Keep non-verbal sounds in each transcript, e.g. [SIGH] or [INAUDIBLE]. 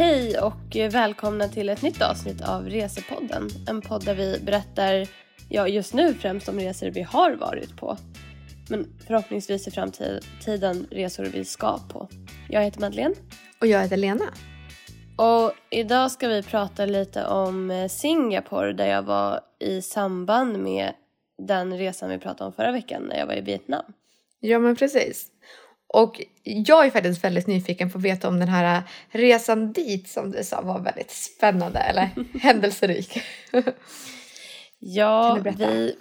Hej och välkomna till ett nytt avsnitt av Resepodden. En podd där vi berättar, ja just nu främst om resor vi har varit på. Men förhoppningsvis i framtiden resor vi ska på. Jag heter Madeleine. Och jag heter Lena. Och idag ska vi prata lite om Singapore där jag var i samband med den resan vi pratade om förra veckan när jag var i Vietnam. Ja men precis. Och jag är faktiskt väldigt nyfiken på att veta om den här resan dit som du sa var väldigt spännande eller [LAUGHS] händelserik. ja, vi,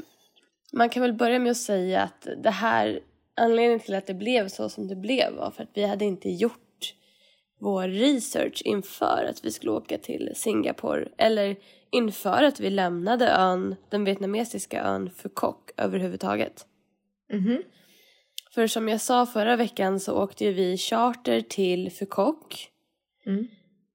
man kan väl börja med att säga att det här, anledningen till att det blev så som det blev var för att vi hade inte gjort vår research inför att vi skulle åka till Singapore eller inför att vi lämnade ön, den vietnamesiska ön Phu Quoc överhuvudtaget. Mm -hmm. För som jag sa förra veckan så åkte vi charter till Quoc. Mm.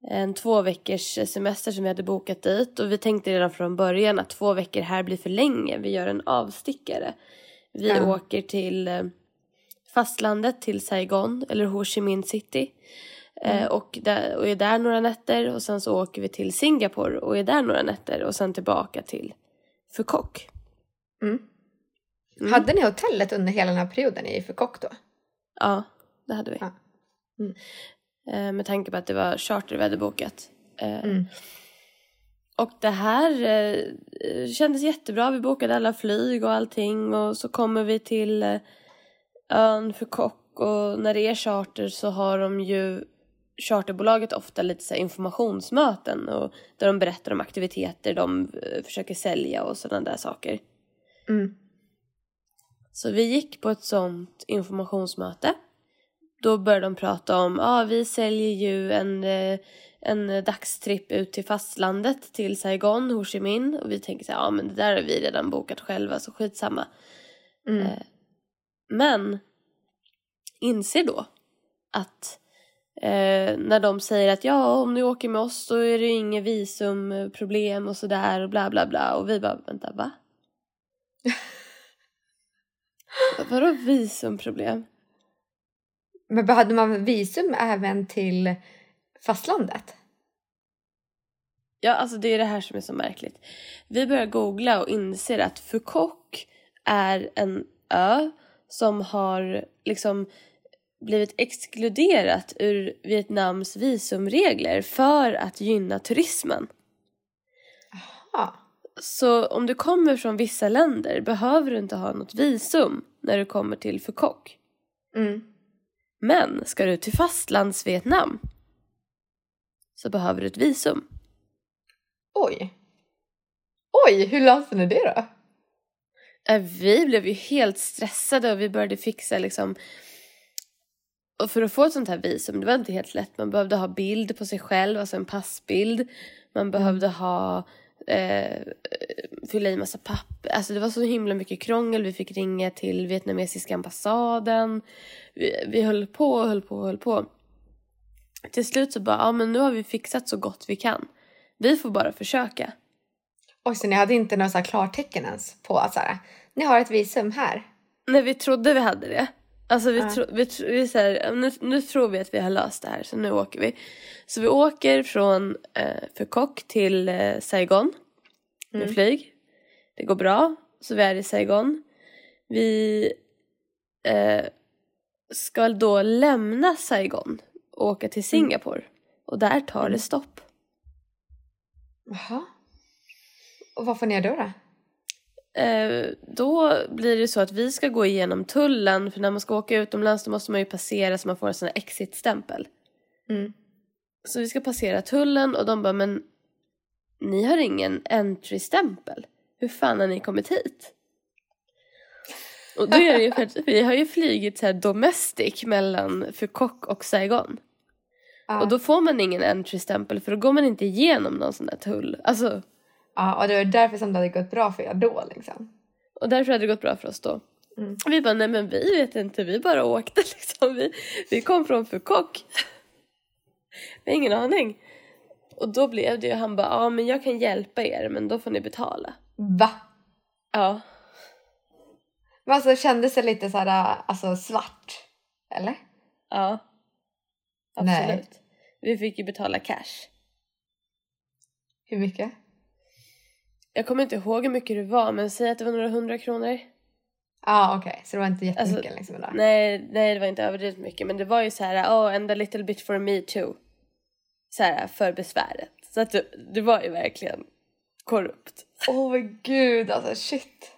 En två veckors semester som vi hade bokat dit och vi tänkte redan från början att två veckor här blir för länge. Vi gör en avstickare. Vi mm. åker till eh, fastlandet, till Saigon eller Ho Chi Minh City. Eh, mm. och, där, och är där några nätter och sen så åker vi till Singapore och är där några nätter och sen tillbaka till Quoc. Mm. Mm. Hade ni hotellet under hela den här perioden i Quoc då? Ja, det hade vi. Ja. Mm. Eh, med tanke på att det var charter vi hade bokat. Eh, mm. Och det här eh, kändes jättebra. Vi bokade alla flyg och allting och så kommer vi till eh, ön Quoc och när det är charter så har de ju charterbolaget ofta lite så informationsmöten och där de berättar om aktiviteter de eh, försöker sälja och sådana där saker. Mm. Så vi gick på ett sånt informationsmöte. Då började de prata om, ja ah, vi säljer ju en, eh, en dagstripp ut till fastlandet till Saigon, Ho Chi Minh och vi tänkte ja ah, men det där har vi redan bokat själva så skitsamma. Mm. Eh, men inser då att eh, när de säger att ja om ni åker med oss så är det inget visumproblem och sådär och bla bla bla och vi bara vänta va? [LAUGHS] Vadå visumproblem? Men hade man visum även till fastlandet? Ja, alltså det är det här som är så märkligt. Vi börjar googla och inser att Quoc är en ö som har liksom blivit exkluderat ur Vietnams visumregler för att gynna turismen. Så om du kommer från vissa länder behöver du inte ha något visum när du kommer till Phu Quoc. Mm. Men ska du till fastlandsvietnam så behöver du ett visum. Oj. Oj, hur löste ni det då? Äh, vi blev ju helt stressade och vi började fixa liksom och för att få ett sånt här visum, det var inte helt lätt. Man behövde ha bild på sig själv, alltså en passbild. Man mm. behövde ha eh, fylla i massa papper. Alltså det var så himla mycket krångel. Vi fick ringa till vietnamesiska ambassaden. Vi, vi höll på och höll på och höll på. Till slut så bara, ja men nu har vi fixat så gott vi kan. Vi får bara försöka. Och så ni hade inte några klartecken ens på att så här, ni har ett visum här? Nej, vi trodde vi hade det. Alltså vi, tro, vi, vi så här, nu, nu tror vi att vi har löst det här så nu åker vi. Så vi åker från eh, Quoc till eh, Saigon med mm. flyg. Det går bra, så vi är i Saigon. Vi eh, ska då lämna Saigon och åka till mm. Singapore. Och där tar det mm. stopp. Jaha. Och vad får ni göra då? då? Eh, då blir det så att vi ska gå igenom tullen för när man ska åka utomlands då måste man ju passera så man får en sån här exit-stämpel. Mm. Så vi ska passera tullen och de bara men ni har ingen entry-stämpel. Hur fan har ni kommit hit? Och då är det ju för att vi har ju flygit så här domestic mellan Quoc och Saigon. Ja. Och då får man ingen entry-stämpel för då går man inte igenom någon sån där tull. Alltså Ja, och det var därför som det hade gått bra för er då liksom. Och därför hade det gått bra för oss då. Mm. Vi bara, nej men vi vet inte, vi bara åkte [LAUGHS] liksom. Vi, vi kom från Quoc. Vi har ingen aning. Och då blev det ju, han bara, ja men jag kan hjälpa er men då får ni betala. Va? Ja. Men alltså kändes det lite så här, alltså svart? Eller? Ja. Absolut. Nej. Vi fick ju betala cash. Hur mycket? Jag kommer inte ihåg hur mycket det var men säg att det var några hundra kronor. Ja ah, okej, okay. så det var inte jättemycket Alltså, liksom? Då. Nej, nej det var inte överdrivet mycket men det var ju så här, oh and a little bit for me too. Så här för besväret. Så att det, det var ju verkligen korrupt. Åh men gud alltså shit.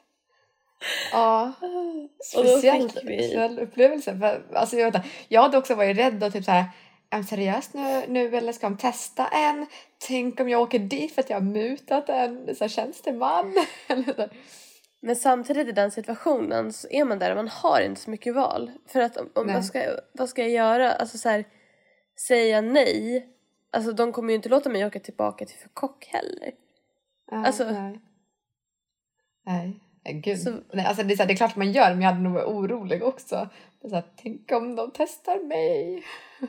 Ja. [LAUGHS] Speciell, fick vi- speciell upplevelse. För, alltså, jag, vet inte, jag hade också varit rädd och typ så här. Är seriöst nu, nu eller ska de testa en? Tänk om jag åker dit för att jag har mutat en så här, tjänsteman? [LAUGHS] Men samtidigt i den situationen så är man där och man har inte så mycket val. För att om, om vad, ska, jag- vad ska jag göra? Alltså så här, säga nej. Alltså de kommer ju inte låta mig åka tillbaka till för kock heller. Ja, Alltså- nej. Nej. Gud. Så- Nej, alltså det, är så här, det är klart man gör men jag hade nog varit orolig också. Så här, tänk om de testar mig? [LAUGHS]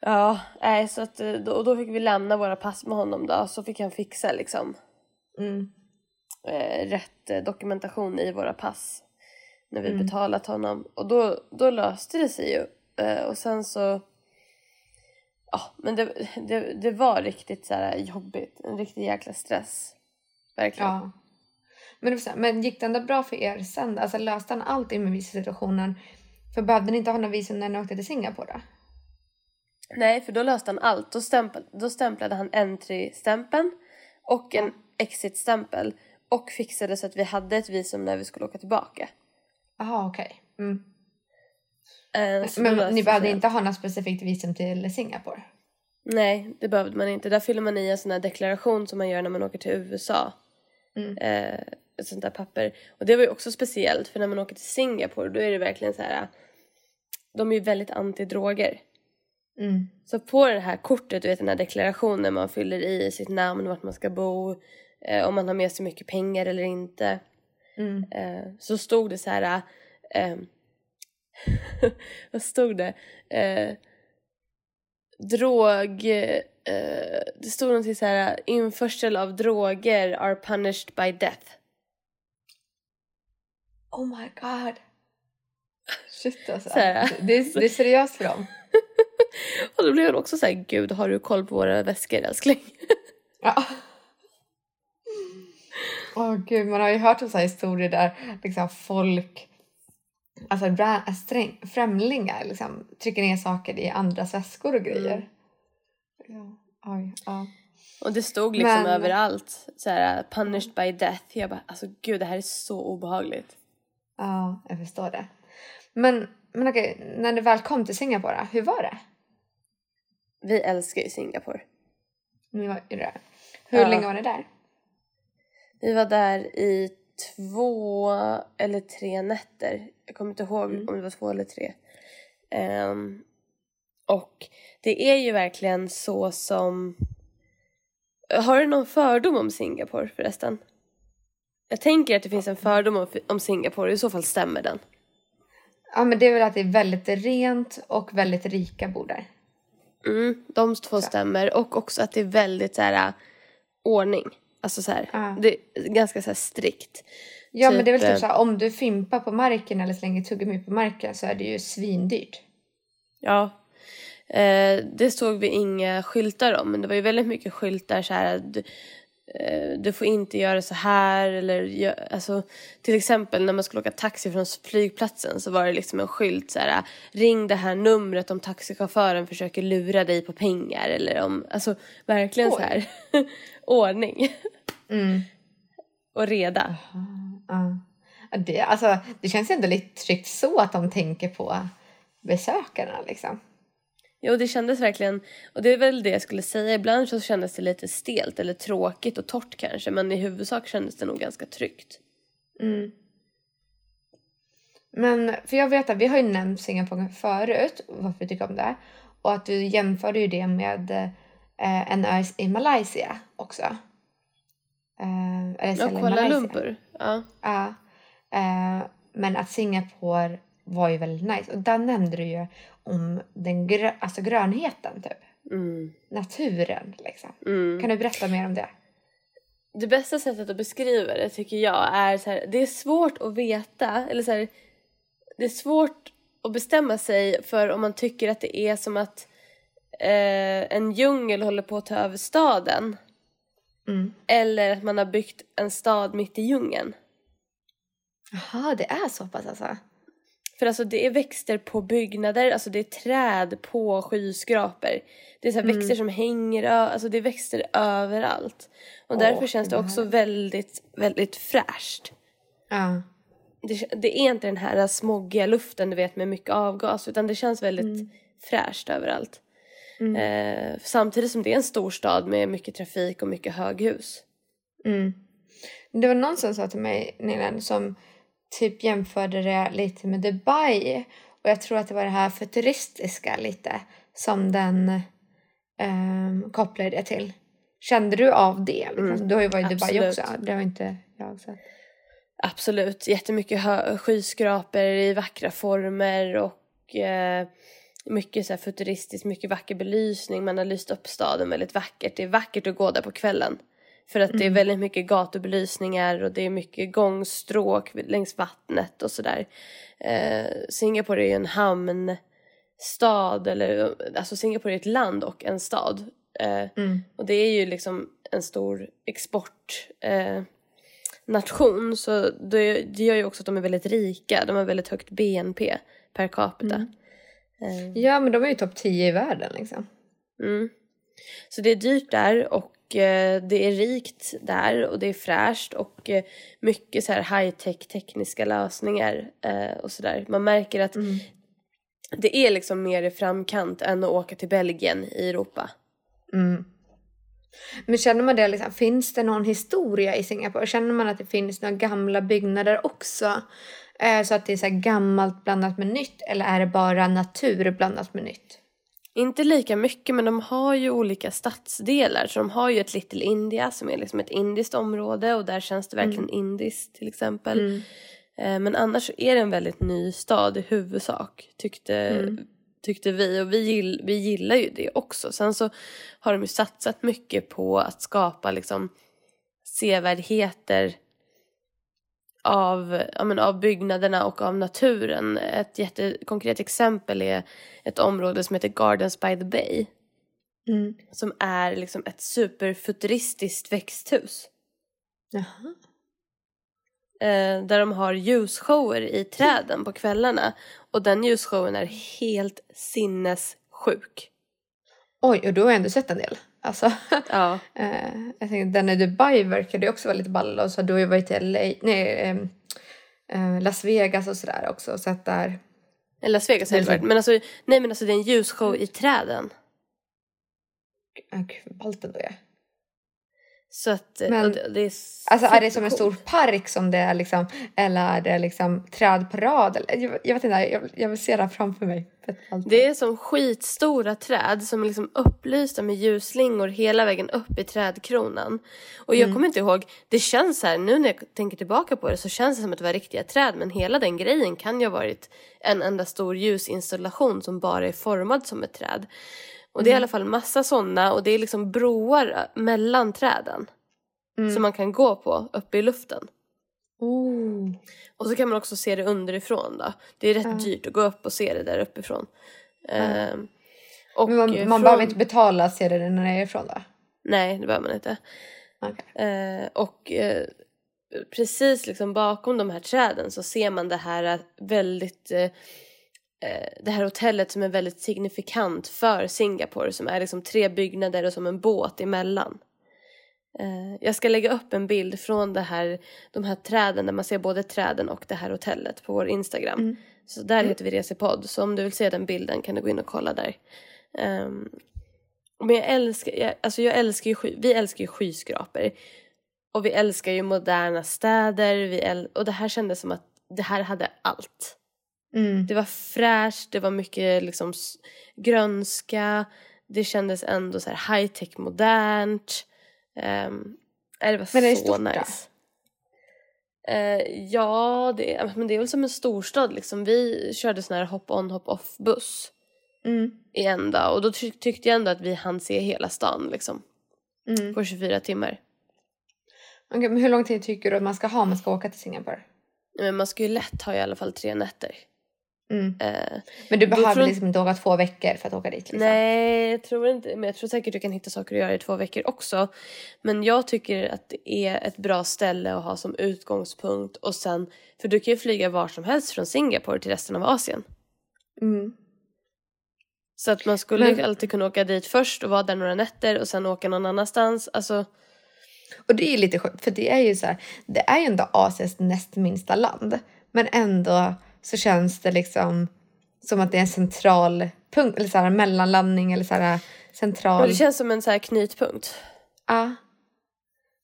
Ja, nej så att eh, då, och då fick vi lämna våra pass med honom då. Så fick han fixa liksom Mm. eh, rätt eh, dokumentation i våra pass. När vi Mm. betalat honom. Och då, då löste det sig ju. Eh, och sen så... Ja, men det, det, det var riktigt så här jobbigt. En riktig jäkla stress. Verkligen. Ja. Men, men gick det ändå bra för er sen? Alltså löste han allt i med visumsituationen? För behövde ni inte ha någon visum när ni åkte till Singapore då? Nej, för då löste han allt. Då, stämpel, då stämplade han entry-stämpeln och en exit-stämpel. Och fixade så att vi hade ett visum när vi skulle åka tillbaka. Jaha, okej. Mm. Eh, Men ni behövde inte ha något specifikt visum till Singapore? Nej, det behövde man inte. Där fyller man i en sån här deklaration som man gör när man åker till USA. Mm. Eh, ett sånt där papper. Och det var ju också speciellt för när man åker till Singapore då är det verkligen så här. De är ju väldigt anti-droger. Mm. Så på det här kortet, du vet den här deklarationen man fyller i sitt namn, vart man ska bo, eh, om man har med sig mycket pengar eller inte. Mm. Eh, så stod det så här... Eh, [LAUGHS] vad stod det? Eh, drog... Eh, det stod någonting så här, införsel av droger are punished by death. Oh my god. [LAUGHS] Shit alltså. Det, är, det är seriöst för dem. [LAUGHS] [LAUGHS] Och då blev hon också så här, gud har du koll på våra väskor älskling? [LAUGHS] Ja. Åh gud, man har ju hört om så historier där liksom folk, alltså sträng, främlingar liksom trycker ner saker i andras väskor och grejer. Ja, oj, ja. Och det stod liksom Men- överallt så här, punished by death. Jag bara, alltså gud det här är så obehagligt. ja, jag förstår det. Men, men okej, när du väl kom till Singapore, hur var det? Vi älskar ju Singapore. Ni var ju där. Hur Ja. länge var ni där? Vi var där i två eller tre nätter. Jag kommer inte ihåg Mm. om det var två eller tre. Ehm, och det är ju verkligen så som... Har du någon fördom om Singapore förresten? Jag tänker att det finns en fördom om, om Singapore, i så fall stämmer den. Ja, men det är väl att det är väldigt rent och väldigt rika bor där. Mm, de två stämmer. Och också att det är väldigt så här, ordning. Alltså så här, Ja. det är ganska så här strikt. Ja, men det är väl Typ, typ så här, om du fimpar på marken eller slänger tuggummi på marken så är det ju svindyrt. Ja. Eh, det såg vi inga skyltar om, men det var ju väldigt mycket skyltar så här du, eh, du får inte göra så här eller alltså till exempel när man skulle åka taxi från flygplatsen så var det liksom en skylt så här ring det här numret om taxichauffören försöker lura dig på pengar eller om alltså verkligen så Oj. här [LAUGHS] ordning Mm. [LAUGHS] och reda. Ja. Ja, Det, alltså, det känns ändå lite tryggt så att de tänker på besökarna liksom. Jo, det kändes verkligen, och det är väl det jag skulle säga, ibland så kändes det lite stelt eller tråkigt och torrt kanske, men i huvudsak kändes det nog ganska tryggt. Mm. Men för jag vet att vi har ju nämnt Singapore förut, varför vi tycker om det. Och att du jämförde ju det med eh, en ö i Malaysia också. Eh, eller Ja, Kuala. Lumpur. Ja. Ja. Eh, men att Singapore var ju väldigt nice. Och där nämnde du ju om den grö- alltså grönheten typ. Mm. Naturen liksom. Mm. Kan du berätta mer om det? Det bästa sättet att beskriva det tycker jag är så här, det är svårt att veta, eller så här, det är svårt att bestämma sig för om man tycker att det är som att eh, en djungel håller på att ta över staden. Mm. Eller att man har byggt en stad mitt i djungeln. Jaha, det är så pass alltså? För alltså det är växter på byggnader, alltså det är träd på skyskrapor. Det är så Mm. växter som hänger, alltså det är växter överallt. Och Åh, därför känns det också väldigt, väldigt fräscht. Ja. Det, det är inte den här smoggiga luften du vet med mycket avgas utan det känns väldigt fräscht överallt. Eh, samtidigt som det är en stor stad med mycket trafik och mycket höghus. Mm. Det var någon som sa till mig nyligen som typ jämförde det lite med Dubai. Och jag tror att det var det här futuristiska lite som den um, kopplade det till. Kände du av det? Mm, Du har ju varit i Dubai också. Det har inte jag sett. Absolut, jättemycket skyskrapor i vackra former och eh, mycket så futuristiskt, mycket vacker belysning. Man har lyst upp staden väldigt vackert. Det är vackert att gå där på kvällen. För att det är väldigt mycket gatubelysningar och det är mycket gångstråk längs vattnet och sådär. Eh, Singapore är ju en hamnstad, eller alltså Singapore är ett land och en stad. Eh, Mm. och det är ju liksom en stor export eh, så det, det gör ju också att de är väldigt rika. De har väldigt högt BNP per capita. Eh, Ja, men de är ju topp 10 i världen liksom. Mm. Så det är dyrt där och det är rikt där och det är fräscht och eh, mycket så här high-tech tekniska lösningar eh, och sådär. Man märker att det är liksom mer i framkant än att åka till Belgien i Europa. Mm. Men känner man det, liksom, finns det någon historia i Singapore? Känner man att det finns några gamla byggnader också? Eh, så att det är så gammalt blandat med nytt? Eller är det bara natur blandat med nytt? Inte lika mycket men de har ju olika stadsdelar. Så de har ju ett Little India som är liksom ett indiskt område och där känns det verkligen indiskt till exempel. Eh, Men annars är det en väldigt ny stad i huvudsak tyckte, tyckte vi och vi, gill, vi gillar ju det också. Sen så har de ju satsat mycket på att skapa liksom sevärdheter av, ja, men av byggnaderna och av naturen. Ett jättekonkret exempel är ett område som heter Gardens by the Bay. Mm. Som är liksom ett superfuturistiskt växthus. Jaha. Eh, där de har ljusshower i träden på kvällarna. Och den ljusshowen är helt sinnessjuk. Oj, och du har ändå sett en del. Alltså, Ja. [LAUGHS] eh, jag tänkte, den i Dubai verkade ju också väldigt ball. Och så du har ju varit i LA, nej, eh, Las Vegas och sådär också. Och sett där. Las Vegas har jag varit. Men alltså, nej men alltså det är en ljusshow i träden. Gud, vad ballt ändå är. Så att eh, Men- det, är Alltså är det som en stor park som det är liksom, eller är det liksom träd på rad? Eller, jag, jag vet inte, jag, jag vill se det här framför mig. Det är som skitstora träd som är liksom upplysta med ljusslingor hela vägen upp i trädkronan. Och jag kommer inte ihåg, det känns så här, nu när jag tänker tillbaka på det så känns det som att det var riktiga träd men hela den grejen kan ju ha varit en enda stor ljusinstallation som bara är formad som ett träd. Och det är i alla fall massa sådana och det är liksom broar mellan träden. Som man kan gå på uppe i luften. Oh. Och så kan man också se det underifrån då. Det är rätt dyrt att gå upp och se det där uppifrån. Ehm, och Men man, man från- behöver inte betala att se det nerifrån då? Nej, det behöver man inte. Okej. Eh, och eh, precis liksom bakom de här träden så ser man det här eh, väldigt eh, det här hotellet som är väldigt signifikant för Singapore som är liksom tre byggnader och som en båt emellan. Eh, jag ska lägga upp en bild från det här, de här träden där man ser både träden och det här hotellet på vår Instagram. Så där heter vi Resepodd. Så om du vill se den bilden kan du gå in och kolla där. Ehm, men jag älskar, jag, alltså jag älskar ju, vi älskar ju skyskrapor. Och vi älskar ju moderna städer. Vi äl- och det här kändes som att det här hade allt. Mm. Det var fräscht, det var mycket liksom grönska. Det kändes ändå så här high tech modernt. Um, det var Men är det så stort nice. Eh, ja, det, är- men det är väl som en storstad liksom. Vi körde sån här hop-on hop-off buss Mm. i en dag och då ty- tyckte jag ändå att vi hann se hela stan liksom Mm. på 24 timmar. Okej, men hur lång tid tycker du att man ska ha om man ska åka till Singapore? Men man ska ju lätt ha i alla fall tre nätter. Mm. Eh, Men du behöver tror- liksom inte åka två veckor för att åka dit? Liksom. Nej, jag tror inte. Men jag tror säkert du kan hitta saker att göra i två veckor också. Men jag tycker att det är ett bra ställe att ha som utgångspunkt och sen, för du kan ju flyga var som helst från Singapore till resten av Asien. Mm. Så att man skulle Men- alltid kunna åka dit först och vara där några nätter och sen åka någon annanstans. Alltså, Och det är ju lite sjukt för det är ju så här, det är ju ändå Asiens näst minsta land. Men ändå så känns det liksom som att det är en central punkt eller så här mellanlandning eller så här central. och det känns som en så här knytpunkt. Ja.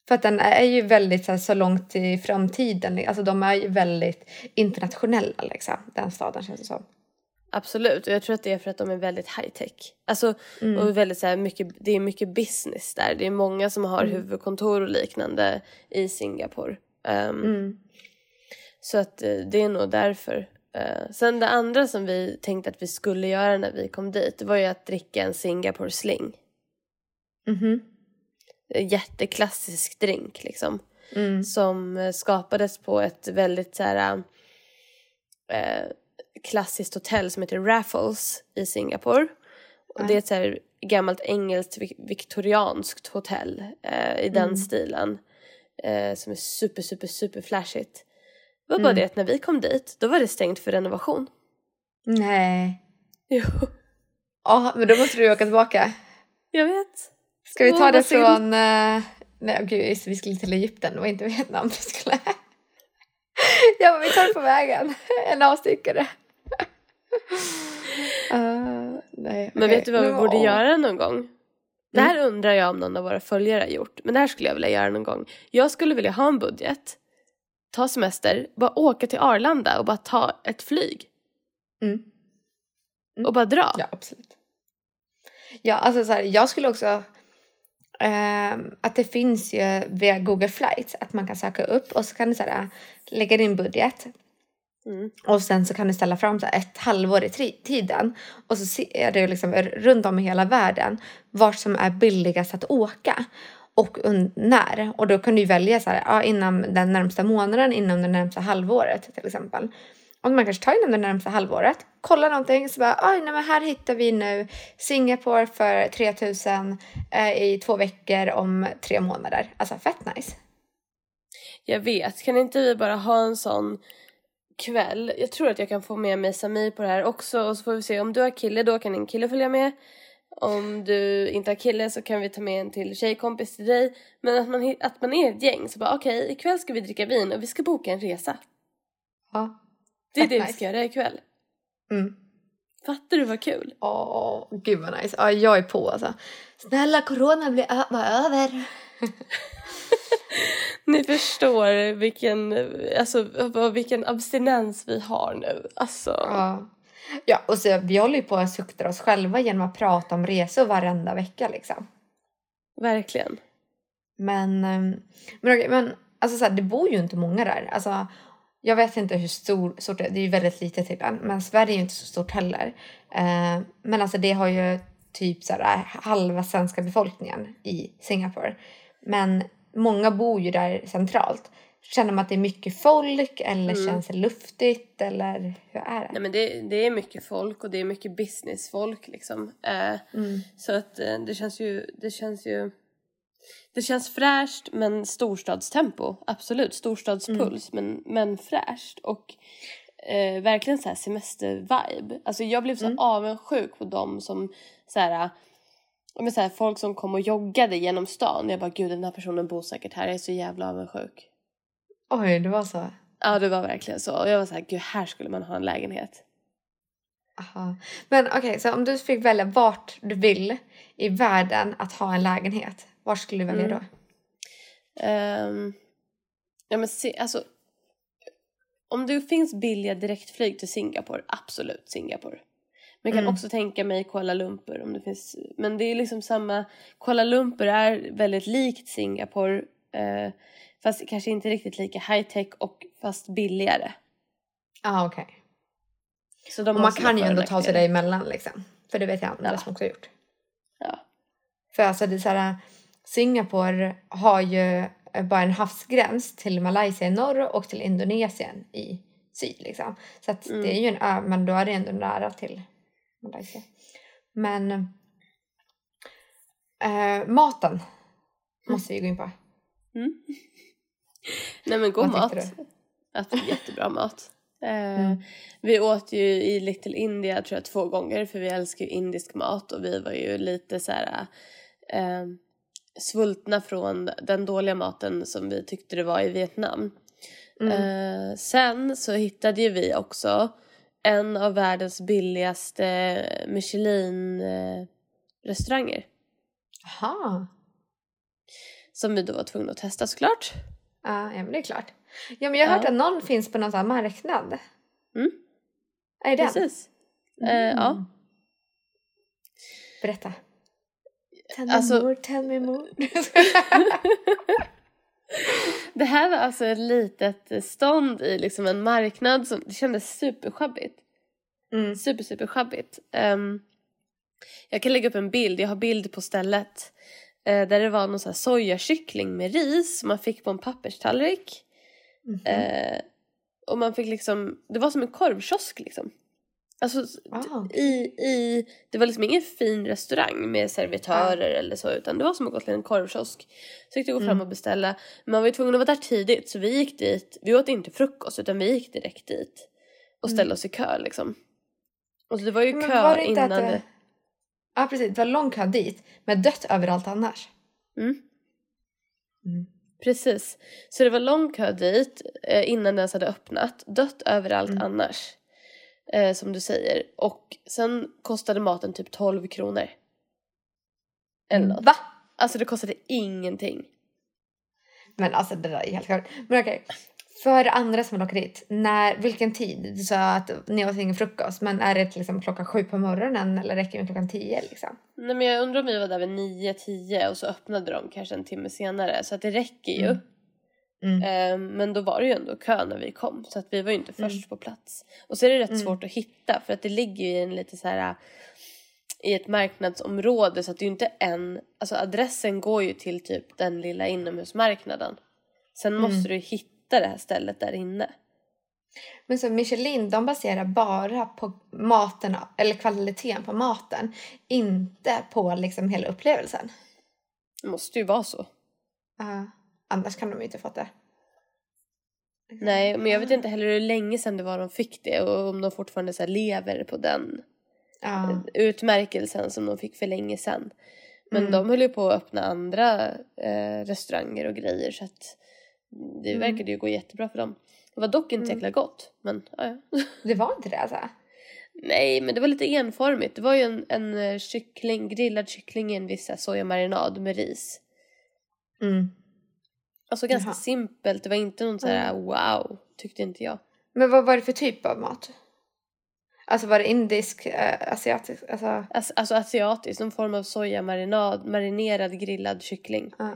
För att den är ju väldigt så, här, så långt i framtiden. Alltså de är ju väldigt internationella liksom. Den staden känns det som. Absolut, och jag tror att det är för att de är väldigt high tech. Alltså, Mm. och väldigt så här mycket, det är mycket business där. Det är många som har huvudkontor och liknande i Singapore. Ehm, Mm. Så att eh, det är nog därför. Eh, sen det andra som vi tänkte att vi skulle göra när vi kom dit var ju att dricka en Singapore sling. Mhm. En jätteklassisk drink liksom. Mm. Som eh, skapades på ett väldigt så här eh, klassiskt hotell som heter Raffles i Singapore. Och det är ett så här gammalt engelskt vik- viktorianskt hotell eh, i den Mm. stilen. Eh, som är super, super, super flashigt. Det var bara Mm. det att när vi kom dit, då var det stängt för renovation. Nej. Jo, Ja, men då måste du åka tillbaka. jag vet. Ska vi ta det vad synd. från... eh, nej, gud, just det, vi skulle till Egypten och inte Vietnam. Vi skulle... [LAUGHS] ja, men vi tar det på vägen. [LAUGHS] En avstickare. Uh, [LAUGHS] nej, Men okej. vet du vad vi Nu- borde göra någon gång? Det Mm. här undrar jag om någon av våra följare har gjort. Men det här skulle jag vilja göra någon gång. Jag skulle vilja ha en budget, ta semester, bara åka till Arlanda och bara ta ett flyg. Mm. Och bara dra. Ja, absolut. Ja, alltså så här, jag skulle också... ehm, att det finns ju via Google Flights att man kan söka upp och så kan du så här, lägga din budget Mm. och sen så kan du ställa fram så här, ett halvår i tiden och så se- är det ju liksom runt om i hela världen vart som är billigast att åka och när. Och då kan du ju välja så här, ja, inom den närmsta månaden, inom det närmsta halvåret till exempel. Och man kanske tar inom det närmsta halvåret, kollar någonting så bara, oj nej men här hittar vi nu Singapore för 3000 eh, i två veckor om tre månader. Alltså fett nice. Jag vet, kan inte vi bara ha en sån kväll? Jag tror att jag kan få med mig Sami på det här också och så får vi se om du har kille då kan din kille följa med. Om du inte har kille så kan vi ta med en till tjejkompis till dig. Men att man, att man är ett gäng så bara okej ikväll ska vi dricka vin och vi ska boka en resa. Ja. Det är det vi nice. ska göra ikväll. Mm. Fattar du vad kul? Åh, gud vad nice. Ja, jag är på alltså. Snälla corona blir var över. [LAUGHS] Ni förstår vilken, alltså, vilken abstinens vi har nu. Alltså. Ja. [LAUGHS] Ja, och så vi håller ju på att sukta oss själva genom att prata om resor varenda vecka liksom. Verkligen. Men, ehm, men, men alltså så här, det bor ju inte många där. Alltså, jag vet inte hur stor, stort det är. Det är ju väldigt litet tydligen. Men Sverige är ju inte så stort heller. Eh, men alltså det har ju typ så här, halva svenska befolkningen i Singapore. Men många bor ju där centralt. Känner man att det är mycket folk eller Mm. känns det luftigt eller hur är det? Nej men det, det är mycket folk och det är mycket businessfolk liksom. Eh, Mm. Så att eh, det känns ju, det känns ju, det känns fräscht men storstadstempo, absolut, storstadspuls men, men fräscht och eh, verkligen så här semestervibe. Alltså jag blev så avundsjuk på dem som så här, men så här, folk som kom och joggade genom stan. Jag bara gud den här personen bor säkert här, jag är så jävla avundsjuk. Oj, det var så. Ja det var verkligen så och jag var så här gud här skulle man ha en lägenhet. Aha. Men okej, så om du fick välja vart du vill i världen att ha en lägenhet, var skulle du välja Mm. då? Ehm, ja men se, alltså. Om det finns billiga direktflyg till Singapore, absolut Singapore. Men jag kan Mm. också tänka mig Kuala Lumpur om det finns, men det är liksom samma, Kuala Lumpur är väldigt likt Singapore. Eh, fast kanske inte riktigt lika high tech och fast billigare. Ja, ah, okej. Så de Och man kan ju ändå ta sig däremellan liksom. För det vet jag andra Ja. som också har gjort. Ja. För alltså det är så här, Singapore har ju bara en havsgräns till Malaysia i norr och till Indonesien i syd liksom. Så att Mm. det är ju en ö, men då är det ändå nära till Malaysia. Men eh, maten måste vi gå in på. Mm. [LAUGHS] Nej men god mat. Absolut jättebra mat. [LAUGHS] Eh, Mm. Vi åt ju i Little India tror jag två gånger för vi älskar ju indisk mat och vi var ju lite så här eh, svultna från den dåliga maten som vi tyckte det var i Vietnam. Mm. Eh, sen så hittade ju vi också en av världens billigaste Michelin-restauranger. Jaha. Som vi då var tvungna att testa såklart. Ja, ja, men det är klart. Ja, men jag har hört Ja. att någon finns på någon sån marknad. Mm. Är det den? Precis. Eh, ja. Mm. Berätta. Tell me Alltså- more, tell me more. [LAUGHS] Det här var alltså ett litet stånd i liksom en marknad som det kändes supersjabbigt. mm. Super, super sjabbigt. Ehm, jag kan lägga upp en bild, jag har bild på stället. Eh, där det var någon sån här sojakyckling med ris som man fick på en papperstallrik. Mhm. Eh, och man fick liksom, det var som en korvkiosk liksom. Alltså Ah. i, i, det var liksom ingen fin restaurang med servitörer eller så utan det var som att gå till en korvkiosk. Så gick att gå fram Mm. och beställa. Men man var ju tvungen att vara där tidigt så vi gick dit, vi åt inte frukost utan vi gick direkt dit. Och ställde oss i kö liksom. Och så det var ju Mm. Men kö var det innan det... Ja, precis. Det var lång kö dit, men dött överallt annars. Mm. Mm. Precis. Så det var lång kö dit eh, innan den ens hade öppnat. Dött överallt Mm. annars. Eh, som du säger. Och sen kostade maten typ 12 kronor. Eller något. Va? Alltså det kostade ingenting. Men alltså det där är helt klart. Men okej. För andra som vill åka dit, när, vilken tid? Du sa att ni åt ingen frukost, men är det liksom klockan sju på morgonen eller räcker det med klockan tio liksom? Nej men jag undrar om vi var där vid 9-10 och så öppnade de kanske en timme senare. Så att det räcker ju. Mm. Mm. Eh, men då var det ju ändå kö när vi kom. Så att vi var ju inte Mm. först på plats. Och så är det rätt Mm. svårt att hitta för att det ligger ju i en lite så här i ett marknadsområde så att det är ju inte en, alltså adressen går ju till typ den lilla inomhusmarknaden. Sen Mm. måste du ju hitta det här stället där inne. Men så Michelin, de baserar bara på maten, eller kvaliteten på maten, inte på liksom hela upplevelsen. Det måste ju vara så. Ja, annars kan de ju inte fått det. Nej, men jag vet inte heller hur länge sedan det var de fick det och om de fortfarande så lever på den Ja. utmärkelsen som de fick för länge sedan. Men Mm. de höll ju på att öppna andra eh, restauranger och grejer så att det Mm. verkade ju gå jättebra för dem. Det var dock inte så Mm. jäkla gott, men ja, ja. [LAUGHS] Det var inte det alltså? Nej, men det var lite enformigt. Det var ju en, en eh, kyckling, grillad kyckling i en viss sojamarinad med ris. Mm. Alltså ganska Jaha. simpelt, det var inte någon så här wow, tyckte inte jag. Men vad var det för typ av mat? Alltså var det indisk, äh, asiatisk? Alltså, Alltså, alltså asiatiskt, någon form av sojamarinad, marinerad grillad kyckling. ja.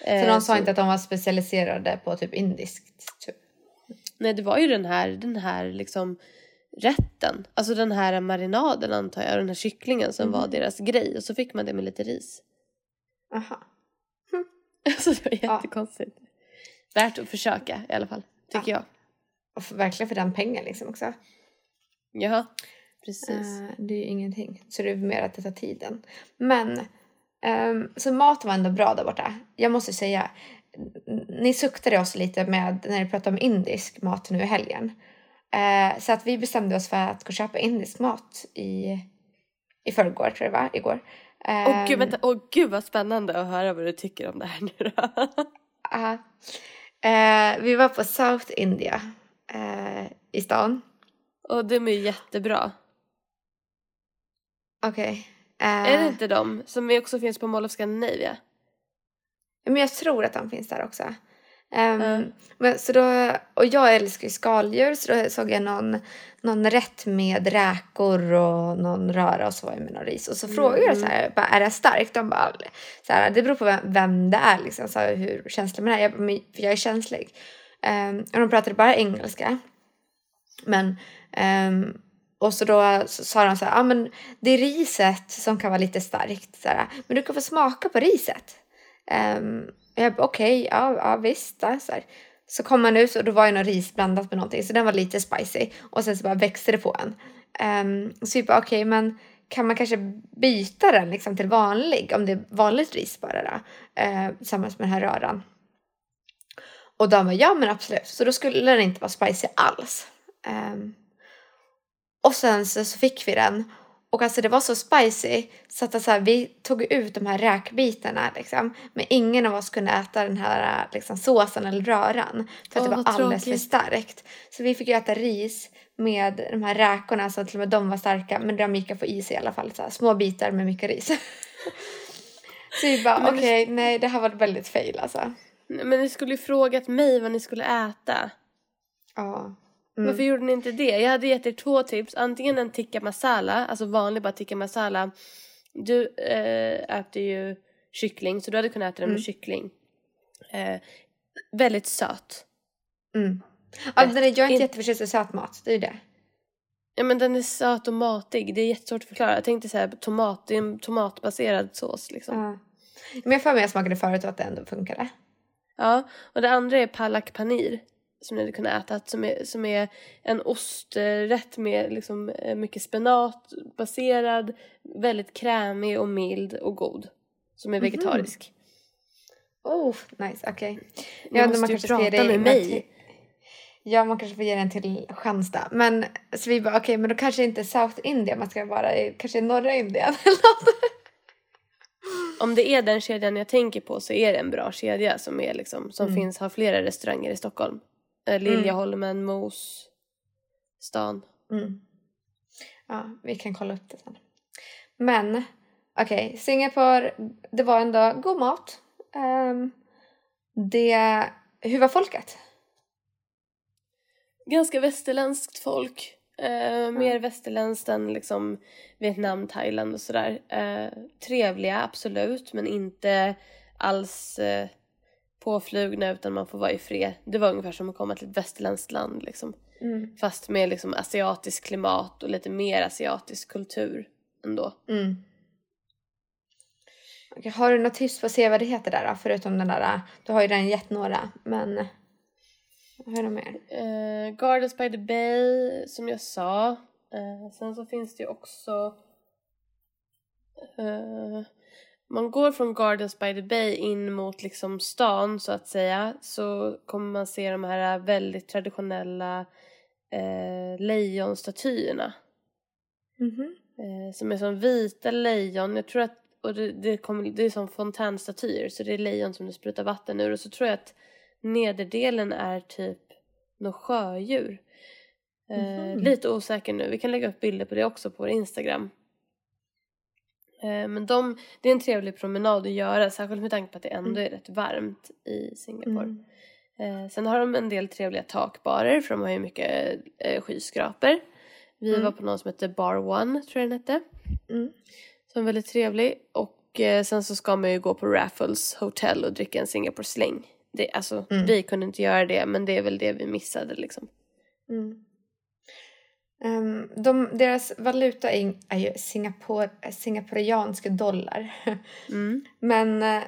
Så Eh, de sa inte att de var specialiserade på typ indiskt? Typ. Nej, det var ju den här, den här liksom rätten. Alltså den här marinaden antar jag, den här kycklingen som Mhm. var deras grej. Och så fick man det med lite ris. Aha. [LAUGHS] Alltså det var Ja. jättekonstigt. Värt att försöka i alla fall, tycker jag. Och för, verkligen för den pengen liksom också. Jaha, precis. Eh, det är ju ingenting. Så det är mer att det tar tiden. Men, ehm, så mat var ändå bra där borta. Jag måste säga, ni suktade oss lite med när ni pratade om indisk mat nu i helgen. Eh, så att vi bestämde oss för att gå och köpa indisk mat i, i förrgår, tror jag det var, igår. Åh gud, Ehm, vänta. Åh gud vad spännande att höra vad du tycker om det här nu då. [LAUGHS] Ja. Eh, vi var på South India eh, i stan. Och de är ju jättebra. Okej. Eh, Är det inte de som också finns på Mall of Scandinavia? Men jag tror att de finns där också. Ehm, Ja. men, så då, och jag älskar ju skaldjur så då såg jag någon, någon rätt med räkor och någon röra och så var jag med någon ris. Och så frågade jag så här, bara, är det starkt? De bara, så här, det beror på vem, vem det är liksom, så här, hur känslig man är. Jag, bara, "Men- för jag är känslig. Ehm, och de pratade bara engelska. Men, ehm, och så då så sa de så här, ah, men det är riset som kan vara lite starkt. Så här, men du kan få smaka på riset. Um, jag bara okej, ja, ja visst. Då, så, här. Så kom man ut och då var ju någon ris blandat med någonting så den var lite spicy och sen så bara växte det på en. Um, så vi bara okej okay, men kan man kanske byta den liksom till vanlig om det är vanligt ris bara då, uh, tillsammans med den här röran. Och de bara ja men absolut så då skulle den inte vara spicy alls. Um, och sen så, så fick vi den och alltså det var så spicy så att alltså, vi tog ut de här räkbitarna liksom. Men ingen av oss kunde äta den här liksom, såsen eller röran. För att oh, det var alldeles tråkigt. för starkt. Så vi fick ju äta ris med de här räkorna så att till och med de var starka. Men de gick att få i sig i alla fall. Så här, små bitar med mycket ris. [LAUGHS] så vi bara okej, okay, nej det här var väldigt fail alltså. Men ni skulle ju frågat mig vad ni skulle äta. Ja. Mm. Varför gjorde ni inte det? Jag hade gett er två tips. Antingen en tikka masala, alltså vanlig bara tikka masala. Du äh, äter ju kyckling så du hade kunnat äta den med mm. kyckling. Äh, väldigt söt. Mm. Ja, den är, jag är inte jätteförtjust i söt mat, det är ju det. Ja men den är söt och matig, det är jättesvårt att förklara. Jag tänkte säga tomat, det är en tomatbaserad sås liksom. Ja. Men jag får mig jag smakade förut och att det ändå funkade. Ja, och det andra är palak panir som ni hade kunnat äta som är, som är en osträtt med liksom eh, mycket spenat baserad, väldigt krämig och mild och god. Som är mhm. vegetarisk. Mm. Oh, nice, okej. Okay. Ja, måste man ju prata med mig. Ja, man kanske får ge den till Chansta. Men så vi bara, okej, okay, men då kanske inte South India, man ska vara i kanske norra Indien [LAUGHS] Om det är den kedjan jag tänker på så är det en bra kedja som, är liksom, som mm. finns, har flera restauranger i Stockholm. Eh, mm. Liljeholmen. Mos, stan. Mm. Ja, vi kan kolla upp det sen. Men okej, okay, Singapore, det var ändå god mat. Um, det, hur var folket? Ganska västerländskt folk. Uh, mm. Mer västerländskt än liksom Vietnam, Thailand och sådär. Uh, trevliga, absolut, men inte alls uh, påflugna utan man får vara i fred. Det var ungefär som att komma till ett västerländskt land liksom. Mm. Fast med liksom asiatisk klimat och lite mer asiatisk kultur ändå. Mm. Okay, har du något tips på sevärdheter där då? Förutom den där, du har ju redan gett några men vad är det mer? Uh, Gardens by the Bay som jag sa. Uh, sen så finns det ju också uh, man går från Gardens by the Bay in mot liksom stan så att säga så kommer man se de här väldigt traditionella eh, lejonstatyerna. Mm -hmm. eh, som är som vita lejon. Jag tror att, och det, det, kommer, det är som fontänstatyer så det är lejon som du sprutar vatten ur och så tror jag att nederdelen är typ något sjödjur. Eh, mm -hmm. Lite osäker nu, vi kan lägga upp bilder på det också på vår Instagram. Eh, men de, det är en trevlig promenad att göra, särskilt med tanke på att det ändå mm. är rätt varmt i Singapore. Mm. Eh, sen har de en del trevliga takbarer för de har ju mycket eh, skyskrapor. Vi mm. var på någon som hette Bar One, tror jag den hette. Mm. Som är väldigt trevlig. Och sen så ska man ju gå på Raffles Hotel och dricka en Singapore sling. Det, alltså, mm. vi kunde inte göra det men det är väl det vi missade liksom. Mm. Um, de, deras valuta är, är ju Singapore, singaporianska dollar. [LAUGHS] Mm. Men uh,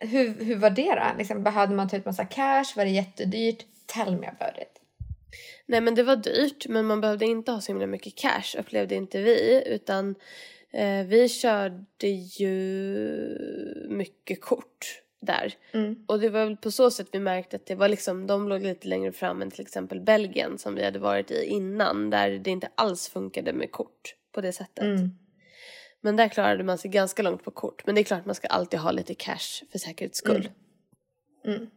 hur, hur var det då? Liksom, behövde man ta ut massa cash? Var det jättedyrt? Tell me about it. Nej men det var dyrt men man behövde inte ha så himla mycket cash upplevde inte vi utan eh, vi körde ju mycket kort där. Mm. Och det var väl på så sätt vi märkte att det var liksom, de låg lite längre fram än till exempel Belgien som vi hade varit i innan där det inte alls funkade med kort på det sättet. Mm. Men där klarade man sig ganska långt på kort. Men det är klart man ska alltid ha lite cash för säkerhets skull. Mm. mm.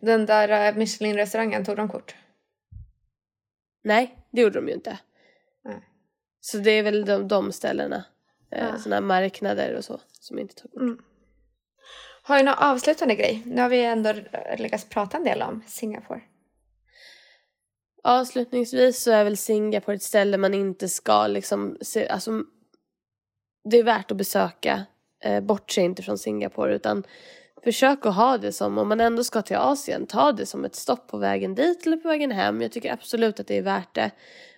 Den där uh, Michelin-restaurangen, tog de kort? Nej, det gjorde de ju inte. Nej. Så det är väl de, de ställena, eh, ja. sådana marknader och så, som inte tar kort. Har du någon avslutande grej? Nu har vi ändå lyckats prata en del om Singapore. Avslutningsvis så är väl Singapore ett ställe man inte ska liksom se, alltså det är värt att besöka. Eh, bortse inte från Singapore utan försök att ha det som, om man ändå ska till Asien, ta det som ett stopp på vägen dit eller på vägen hem. Jag tycker absolut att det är värt det.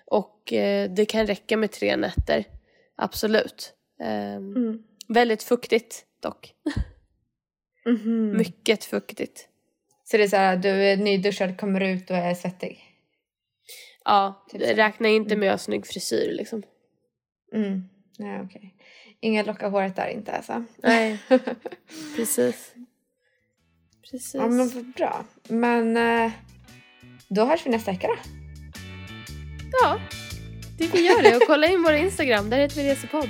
Och eh, det kan räcka med tre nätter. Absolut. Eh, mm. Väldigt fuktigt dock. [LAUGHS] Mm-hmm. Mycket fuktigt. Så det är så här, du är nyduschad, kommer ut och är svettig. Ja, Typ räkna inte med att ha snygg frisyr liksom. Mm. Nej, okej. Inga lockar håret där inte alltså. Nej, precis. [LAUGHS] Precis. Ja, men vad bra. Men eh, då hörs vi nästa vecka då. Ja, det vi gör det. Och kolla in vår Instagram, där heter vi Resepodd.